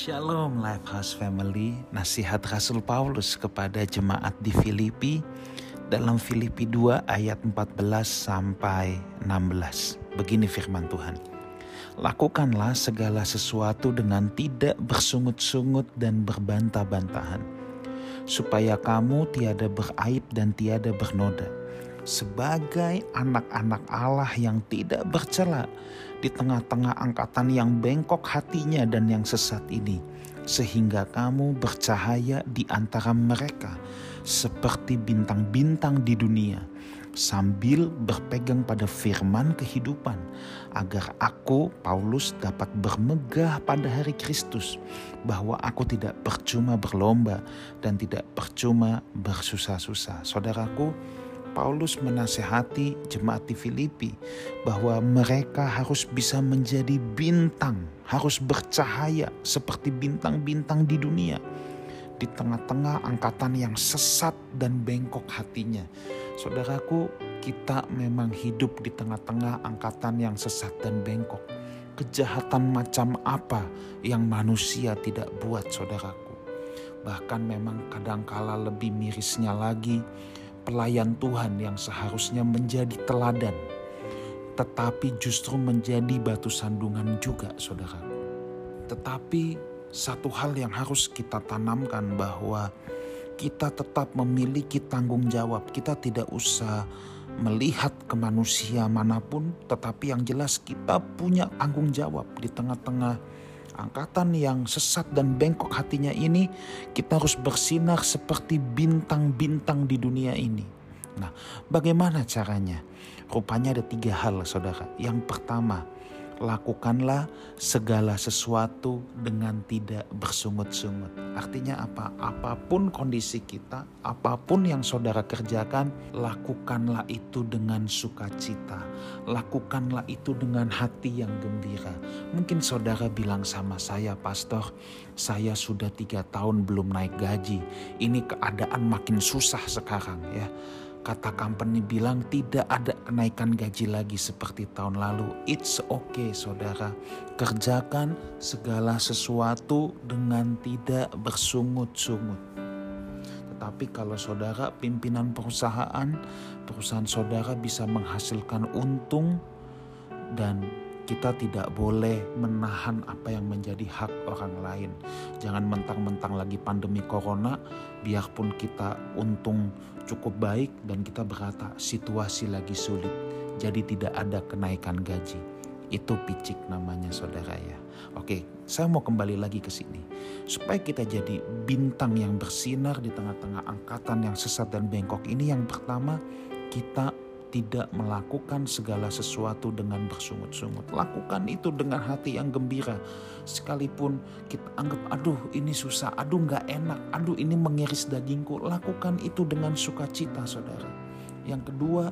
Shalom Lifehouse Family, nasihat Rasul Paulus kepada jemaat di Filipi dalam Filipi 2 ayat 14 sampai 16. Begini firman Tuhan. Lakukanlah segala sesuatu dengan tidak bersungut-sungut dan berbantah-bantahan, supaya kamu tiada beraib dan tiada bernoda, sebagai anak-anak Allah yang tidak bercela di tengah-tengah angkatan yang bengkok hatinya dan yang sesat ini, sehingga kamu bercahaya di antara mereka seperti bintang-bintang di dunia, sambil berpegang pada firman kehidupan, agar aku, Paulus, dapat bermegah pada hari Kristus, bahwa aku tidak percuma berlomba dan tidak percuma bersusah-susah. Saudaraku, Paulus menasehati jemaat di Filipi bahwa mereka harus bisa menjadi bintang, harus bercahaya seperti bintang-bintang di dunia di tengah-tengah angkatan yang sesat dan bengkok hatinya. Saudaraku, kita memang hidup di tengah-tengah angkatan yang sesat dan bengkok. Kejahatan macam apa yang manusia tidak buat, saudaraku? Bahkan memang kadangkala lebih mirisnya lagi, pelayan Tuhan yang seharusnya menjadi teladan, tetapi justru menjadi batu sandungan juga, saudara. Tetapi satu hal yang harus kita tanamkan bahwa kita tetap memiliki tanggung jawab. Kita tidak usah melihat ke manusia mana pun, tetapi yang jelas kita punya tanggung jawab di tengah-tengah angkatan yang sesat dan bengkok hatinya ini, kita harus bersinar seperti bintang-bintang di dunia ini. Nah, bagaimana caranya? Rupanya ada tiga hal, saudara. Yang pertama, lakukanlah segala sesuatu dengan tidak bersungut-sungut. Artinya apa? Apa pun kondisi kita, apa pun yang saudara kerjakan, lakukanlah itu dengan sukacita. Lakukanlah itu dengan hati yang gembira. Mungkin saudara bilang sama saya, Pastor, saya sudah tiga tahun belum naik gaji. Ini keadaan makin susah sekarang ya kata company bilang tidak ada kenaikan gaji lagi seperti tahun lalu. It's okay saudara. Kerjakan segala sesuatu dengan tidak bersungut-sungut. Tetapi kalau saudara pimpinan perusahaan, perusahaan saudara bisa menghasilkan untung dan kita tidak boleh menahan apa yang menjadi hak orang lain. Jangan mentang-mentang lagi pandemi corona, biarpun kita untung cukup baik dan kita berkata situasi lagi sulit. Jadi tidak ada kenaikan gaji. Itu picik namanya saudara ya. Oke, saya mau kembali lagi ke sini. Supaya kita jadi bintang yang bersinar di tengah-tengah angkatan yang sesat dan bengkok ini yang pertama kita tidak melakukan segala sesuatu dengan bersungut-sungut. Lakukan itu dengan hati yang gembira. Sekalipun kita anggap, aduh ini susah, aduh nggak enak, aduh ini mengiris dagingku. Lakukan itu dengan sukacita saudara. Yang kedua,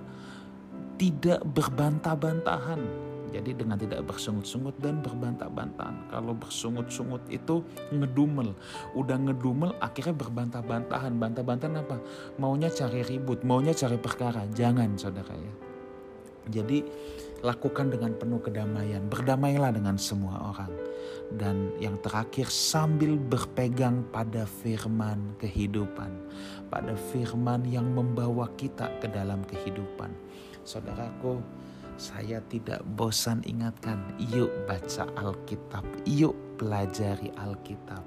tidak berbantah-bantahan jadi dengan tidak bersungut-sungut dan berbantah-bantahan. Kalau bersungut-sungut itu ngedumel. Udah ngedumel akhirnya berbantah-bantahan. Bantah-bantahan apa? Maunya cari ribut, maunya cari perkara. Jangan saudara ya. Jadi lakukan dengan penuh kedamaian. Berdamailah dengan semua orang. Dan yang terakhir sambil berpegang pada firman kehidupan. Pada firman yang membawa kita ke dalam kehidupan. Saudaraku, saya tidak bosan ingatkan, yuk baca Alkitab, yuk pelajari Alkitab.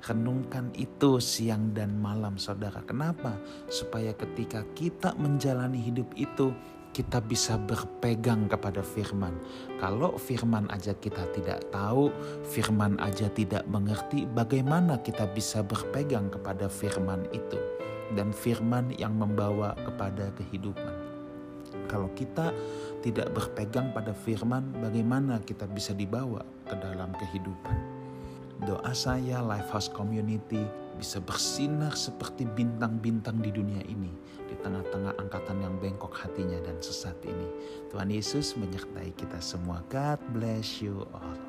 Renungkan itu siang dan malam saudara. Kenapa? Supaya ketika kita menjalani hidup itu, kita bisa berpegang kepada firman. Kalau firman aja kita tidak tahu, firman aja tidak mengerti, bagaimana kita bisa berpegang kepada firman itu? Dan firman yang membawa kepada kehidupan. Kalau kita tidak berpegang pada firman, bagaimana kita bisa dibawa ke dalam kehidupan? Doa saya Lifehouse Community bisa bersinar seperti bintang-bintang di dunia ini di tengah-tengah angkatan yang bengkok hatinya dan sesat ini. Tuhan Yesus menyertai kita semua. God bless you all.